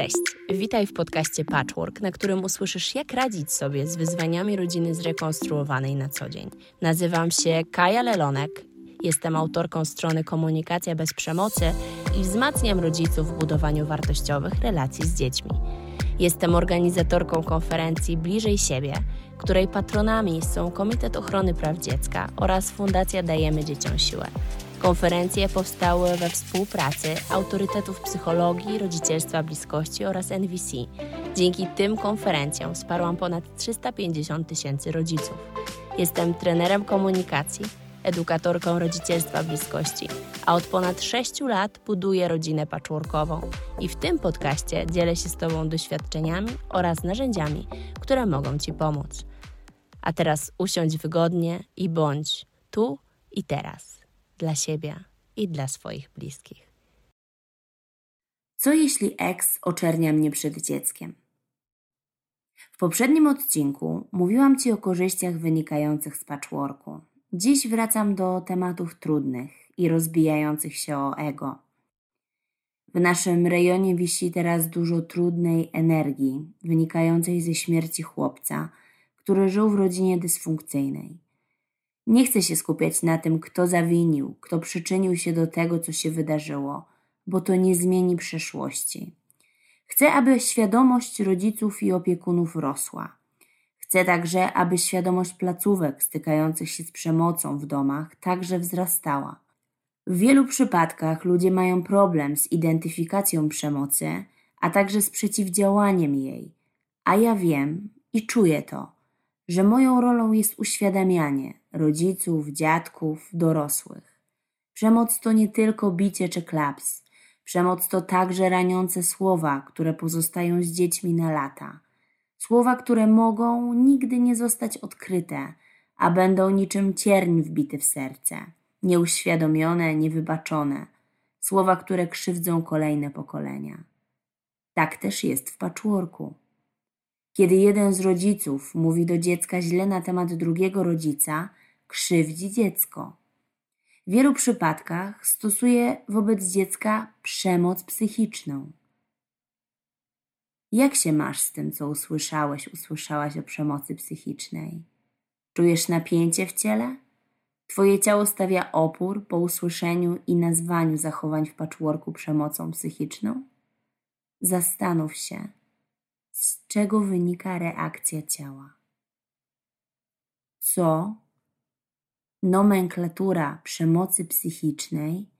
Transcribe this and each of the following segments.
Cześć, witaj w podcaście Patchwork, na którym usłyszysz, jak radzić sobie z wyzwaniami rodziny zrekonstruowanej na co dzień. Nazywam się Kaja Lelonek, jestem autorką strony Komunikacja bez przemocy i wzmacniam rodziców w budowaniu wartościowych relacji z dziećmi. Jestem organizatorką konferencji Bliżej Siebie, której patronami są Komitet Ochrony Praw Dziecka oraz Fundacja Dajemy Dzieciom Siłę. Konferencje powstały we współpracy autorytetów psychologii, rodzicielstwa bliskości oraz NVC. Dzięki tym konferencjom wsparłam ponad 350 tysięcy rodziców. Jestem trenerem komunikacji, edukatorką rodzicielstwa bliskości, a od ponad 6 lat buduję rodzinę patchworkową i w tym podcaście dzielę się z Tobą doświadczeniami oraz narzędziami, które mogą Ci pomóc. A teraz usiądź wygodnie i bądź tu i teraz dla siebie i dla swoich bliskich. Co jeśli eks oczernia mnie przed dzieckiem? W poprzednim odcinku mówiłam Ci o korzyściach wynikających z patchworku. Dziś wracam do tematów trudnych i rozbijających się o ego. W naszym rejonie wisi teraz dużo trudnej energii wynikającej ze śmierci chłopca, który żył w rodzinie dysfunkcyjnej. Nie chcę się skupiać na tym, kto zawinił, kto przyczynił się do tego, co się wydarzyło, bo to nie zmieni przeszłości. Chcę, aby świadomość rodziców i opiekunów rosła. Chcę także, aby świadomość placówek stykających się z przemocą w domach także wzrastała. W wielu przypadkach ludzie mają problem z identyfikacją przemocy, a także z przeciwdziałaniem jej. A ja wiem i czuję to, że moją rolą jest uświadamianie rodziców, dziadków, dorosłych. Przemoc to nie tylko bicie czy klaps. Przemoc to także raniące słowa, które pozostają z dziećmi na lata. Słowa, które mogą nigdy nie zostać odkryte, a będą niczym cierń wbity w serce, nieuświadomione, niewybaczone. Słowa, które krzywdzą kolejne pokolenia. Tak też jest w patchworku. Kiedy jeden z rodziców mówi do dziecka źle na temat drugiego rodzica, krzywdzi dziecko. W wielu przypadkach stosuje wobec dziecka przemoc psychiczną. Jak się masz z tym, co usłyszałeś, usłyszałaś o przemocy psychicznej? Czujesz napięcie w ciele? Twoje ciało stawia opór po usłyszeniu i nazwaniu zachowań w patchworku przemocą psychiczną? Zastanów się, z czego wynika reakcja ciała. Co nomenklatura przemocy psychicznej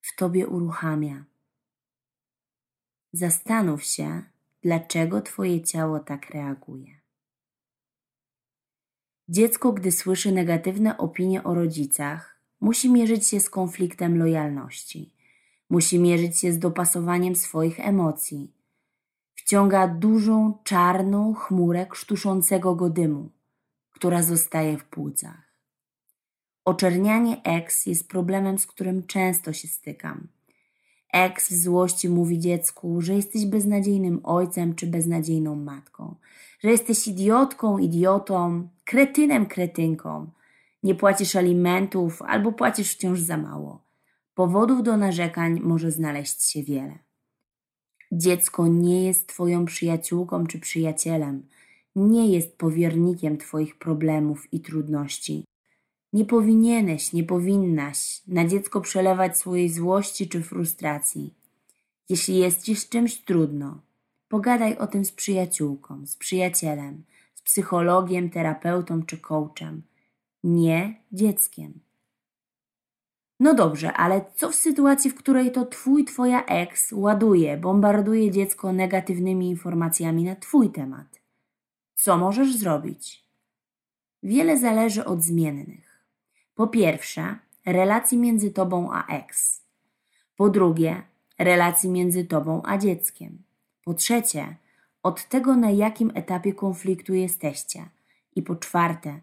w tobie uruchamia? Zastanów się, dlaczego twoje ciało tak reaguje. Dziecko, gdy słyszy negatywne opinie o rodzicach, musi mierzyć się z konfliktem lojalności, musi mierzyć się z dopasowaniem swoich emocji wciąga dużą, czarną chmurę krztuszącego go dymu, która zostaje w płucach. Oczernianie ex jest problemem, z którym często się stykam. Ex w złości mówi dziecku, że jesteś beznadziejnym ojcem czy beznadziejną matką, że jesteś idiotką, idiotą, kretynem, kretynką, nie płacisz alimentów albo płacisz wciąż za mało. Powodów do narzekań może znaleźć się wiele. Dziecko nie jest Twoją przyjaciółką czy przyjacielem, nie jest powiernikiem Twoich problemów i trudności. Nie powinieneś, nie powinnaś na dziecko przelewać swojej złości czy frustracji. Jeśli jest Ci z czymś trudno, pogadaj o tym z przyjaciółką, z przyjacielem, z psychologiem, terapeutą czy coachem, nie dzieckiem. No dobrze, ale co w sytuacji, w której to twój, twoja ex ładuje, bombarduje dziecko negatywnymi informacjami na twój temat? Co możesz zrobić? Wiele zależy od zmiennych. Po pierwsze, relacji między tobą a ex. Po drugie, relacji między tobą a dzieckiem. Po trzecie, od tego, na jakim etapie konfliktu jesteście. I po czwarte,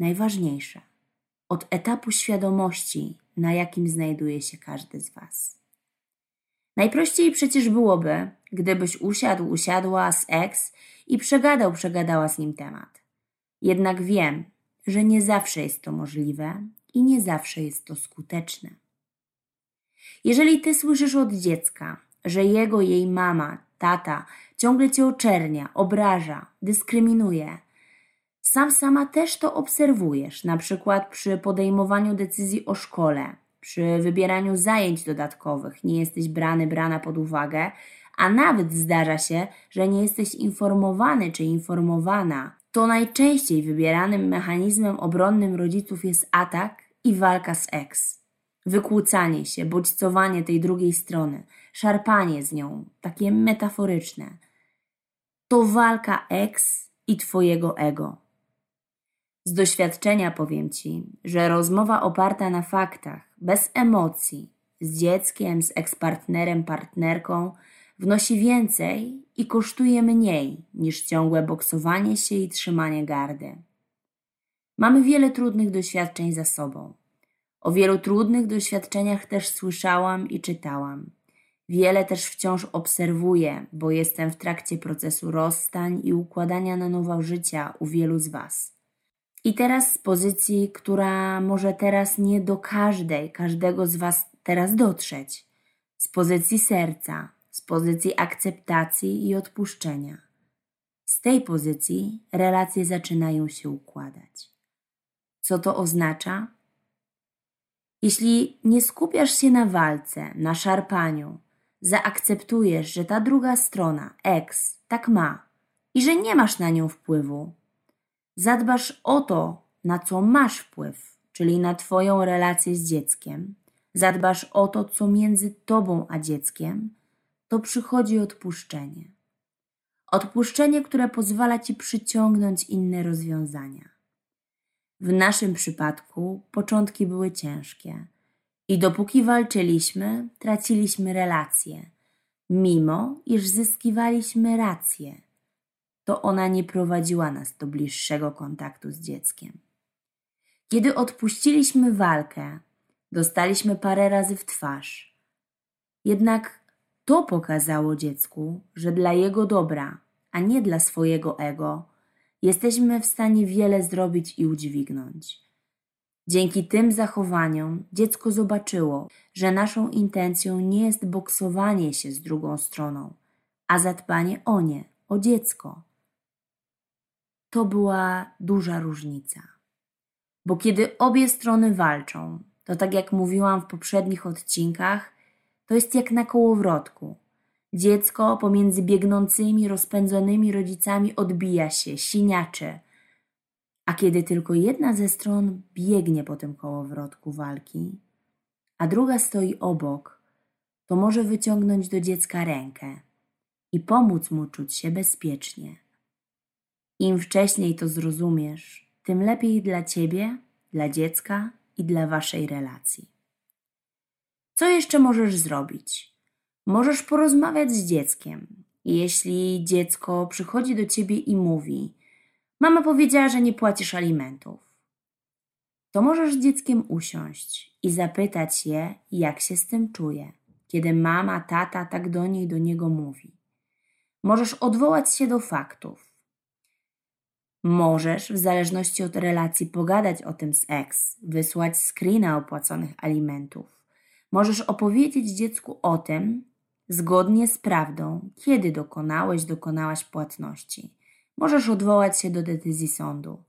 najważniejsze, od etapu świadomości, na jakim znajduje się każdy z Was. Najprościej przecież byłoby, gdybyś usiadł, usiadła z ex i przegadał, przegadała z nim temat. Jednak wiem, że nie zawsze jest to możliwe i nie zawsze jest to skuteczne. Jeżeli ty słyszysz od dziecka, że jego, jej mama, tata ciągle cię oczernia, obraża, dyskryminuje. Sam sama też to obserwujesz, na przykład przy podejmowaniu decyzji o szkole, przy wybieraniu zajęć dodatkowych, nie jesteś brany, brana pod uwagę, a nawet zdarza się, że nie jesteś informowany czy informowana. To najczęściej wybieranym mechanizmem obronnym rodziców jest atak i walka z ex. Wykłócanie się, bodźcowanie tej drugiej strony, szarpanie z nią, takie metaforyczne. To walka ex i twojego ego. Z doświadczenia powiem ci, że rozmowa oparta na faktach, bez emocji, z dzieckiem, z ekspartnerem, partnerką, wnosi więcej i kosztuje mniej niż ciągłe boksowanie się i trzymanie gardy. Mamy wiele trudnych doświadczeń za sobą. O wielu trudnych doświadczeniach też słyszałam i czytałam. Wiele też wciąż obserwuję, bo jestem w trakcie procesu rozstań i układania na nowo życia u wielu z Was. I teraz z pozycji, która może teraz nie do każdej, każdego z Was teraz dotrzeć. Z pozycji serca, z pozycji akceptacji i odpuszczenia. Z tej pozycji relacje zaczynają się układać. Co to oznacza? Jeśli nie skupiasz się na walce, na szarpaniu, zaakceptujesz, że ta druga strona, ex, tak ma i że nie masz na nią wpływu, zadbasz o to, na co masz wpływ, czyli na Twoją relację z dzieckiem, zadbasz o to, co między Tobą a dzieckiem, to przychodzi odpuszczenie. Odpuszczenie, które pozwala Ci przyciągnąć inne rozwiązania. W naszym przypadku początki były ciężkie i dopóki walczyliśmy, traciliśmy relacje, mimo iż zyskiwaliśmy rację. To ona nie prowadziła nas do bliższego kontaktu z dzieckiem. Kiedy odpuściliśmy walkę, dostaliśmy parę razy w twarz. Jednak to pokazało dziecku, że dla jego dobra, a nie dla swojego ego, jesteśmy w stanie wiele zrobić i udźwignąć. Dzięki tym zachowaniom dziecko zobaczyło, że naszą intencją nie jest boksowanie się z drugą stroną, a zadbanie o nie, o dziecko. To była duża różnica. Bo kiedy obie strony walczą, to tak jak mówiłam w poprzednich odcinkach, to jest jak na kołowrotku. Dziecko pomiędzy biegnącymi, rozpędzonymi rodzicami odbija się, siniaczy. A kiedy tylko jedna ze stron biegnie po tym kołowrotku walki, a druga stoi obok, to może wyciągnąć do dziecka rękę i pomóc mu czuć się bezpiecznie. Im wcześniej to zrozumiesz, tym lepiej dla ciebie, dla dziecka i dla waszej relacji. Co jeszcze możesz zrobić? Możesz porozmawiać z dzieckiem. Jeśli dziecko przychodzi do ciebie i mówi: Mama powiedziała, że nie płacisz alimentów, to możesz z dzieckiem usiąść i zapytać je, jak się z tym czuje, kiedy mama, tata tak do niej, do niego mówi. Możesz odwołać się do faktów. Możesz, w zależności od relacji, pogadać o tym z ex, wysłać screena opłaconych alimentów Możesz opowiedzieć dziecku o tym, zgodnie z prawdą, kiedy dokonałeś, dokonałaś płatności. Możesz odwołać się do decyzji sądu,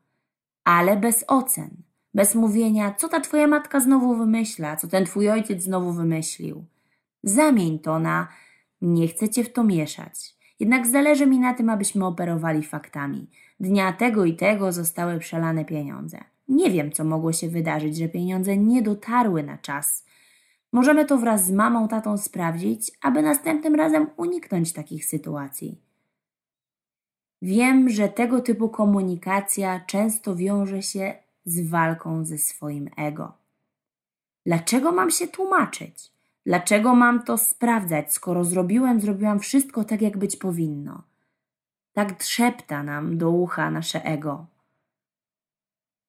ale bez ocen, bez mówienia, co ta twoja matka znowu wymyśla, co ten twój ojciec znowu wymyślił. Zamień to na nie chcę cię w to mieszać. Jednak zależy mi na tym, abyśmy operowali faktami. Dnia tego i tego zostały przelane pieniądze. Nie wiem, co mogło się wydarzyć, że pieniądze nie dotarły na czas Możemy to wraz z mamą, tatą sprawdzić, aby następnym razem uniknąć takich sytuacji. Wiem, że tego typu komunikacja często wiąże się z walką ze swoim ego. Dlaczego mam się tłumaczyć? Dlaczego mam to sprawdzać, skoro zrobiłem, zrobiłam wszystko tak, jak być powinno? Tak trzepta nam do ucha nasze ego.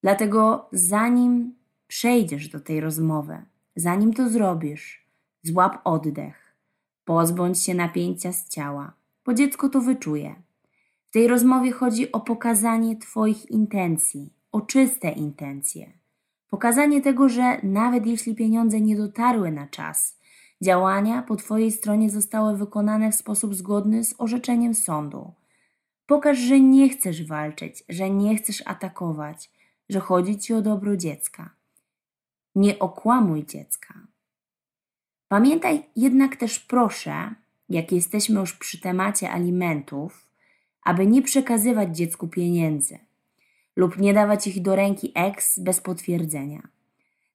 Dlatego zanim przejdziesz do tej rozmowy, Zanim to zrobisz, złap oddech, pozbądź się napięcia z ciała, bo dziecko to wyczuje. W tej rozmowie chodzi o pokazanie Twoich intencji, o czyste intencje. Pokazanie tego, że nawet jeśli pieniądze nie dotarły na czas, Działania po Twojej stronie zostały wykonane w sposób zgodny z orzeczeniem sądu. Pokaż, że nie chcesz walczyć, że nie chcesz atakować, że chodzi Ci o dobro dziecka. Nie okłamuj dziecka. Pamiętaj jednak też proszę, jak jesteśmy już przy temacie alimentów, aby nie przekazywać dziecku pieniędzy lub nie dawać ich do ręki ex bez potwierdzenia.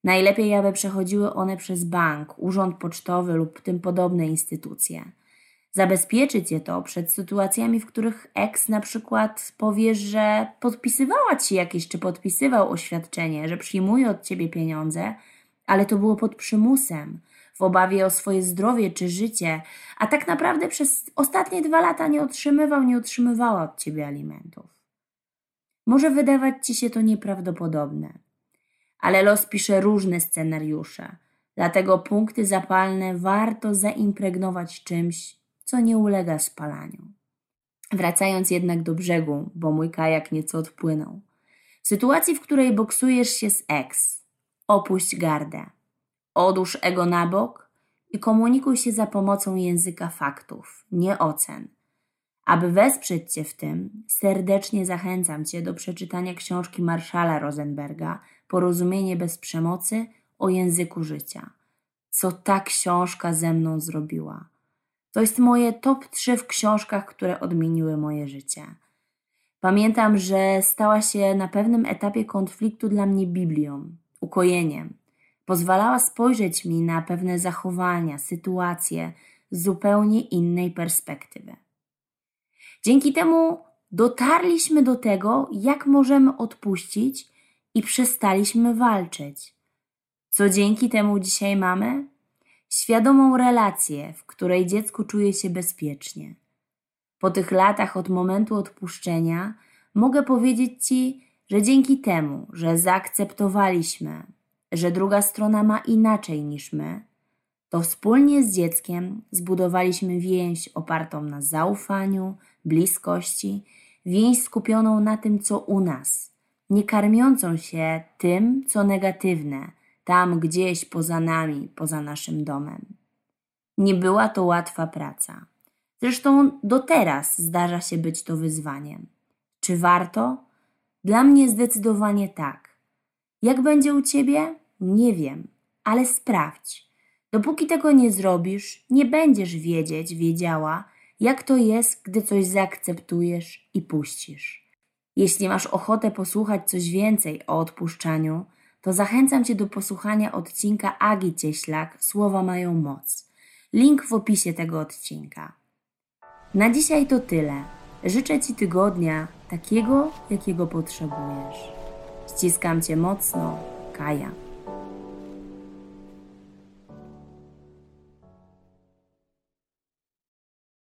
Najlepiej, aby przechodziły one przez bank, urząd pocztowy lub tym podobne instytucje. Zabezpieczyć je to przed sytuacjami, w których ex na przykład powie, że podpisywała ci jakieś, czy podpisywał oświadczenie, że przyjmuje od ciebie pieniądze, ale to było pod przymusem, w obawie o swoje zdrowie czy życie, a tak naprawdę przez ostatnie dwa lata nie otrzymywał, nie otrzymywała od ciebie alimentów. Może wydawać ci się to nieprawdopodobne, ale los pisze różne scenariusze, dlatego punkty zapalne warto zaimpregnować czymś, co nie ulega spalaniu. Wracając jednak do brzegu, bo mój kajak nieco odpłynął. W sytuacji, w której boksujesz się z ex, opuść gardę. Odłóż ego na bok i komunikuj się za pomocą języka faktów, nie ocen. Aby wesprzeć Cię w tym, serdecznie zachęcam Cię do przeczytania książki Marszala Rosenberga Porozumienie bez przemocy o języku życia. Co ta książka ze mną zrobiła? To jest moje top 3 w książkach, które odmieniły moje życie. Pamiętam, że stała się na pewnym etapie konfliktu dla mnie Biblią, ukojeniem. Pozwalała spojrzeć mi na pewne zachowania, sytuacje z zupełnie innej perspektywy. Dzięki temu dotarliśmy do tego, jak możemy odpuścić i przestaliśmy walczyć. Co dzięki temu dzisiaj mamy? Świadomą relację, w której dziecko czuje się bezpiecznie. Po tych latach od momentu odpuszczenia mogę powiedzieć Ci, że dzięki temu, że zaakceptowaliśmy, że druga strona ma inaczej niż my, to wspólnie z dzieckiem zbudowaliśmy więź opartą na zaufaniu, bliskości, więź skupioną na tym, co u nas, nie karmiącą się tym, co negatywne, tam gdzieś poza nami, poza naszym domem. Nie była to łatwa praca. Zresztą do teraz zdarza się być to wyzwaniem. Czy warto? Dla mnie zdecydowanie tak. Jak będzie u ciebie? Nie wiem, ale sprawdź. Dopóki tego nie zrobisz, nie będziesz wiedzieć, wiedziała, jak to jest, gdy coś zaakceptujesz i puścisz. Jeśli masz ochotę posłuchać coś więcej o odpuszczaniu, to zachęcam Cię do posłuchania odcinka Agi Cieślak Słowa mają moc. Link w opisie tego odcinka. Na dzisiaj to tyle. Życzę Ci tygodnia takiego, jakiego potrzebujesz. Ściskam Cię mocno, Kaja.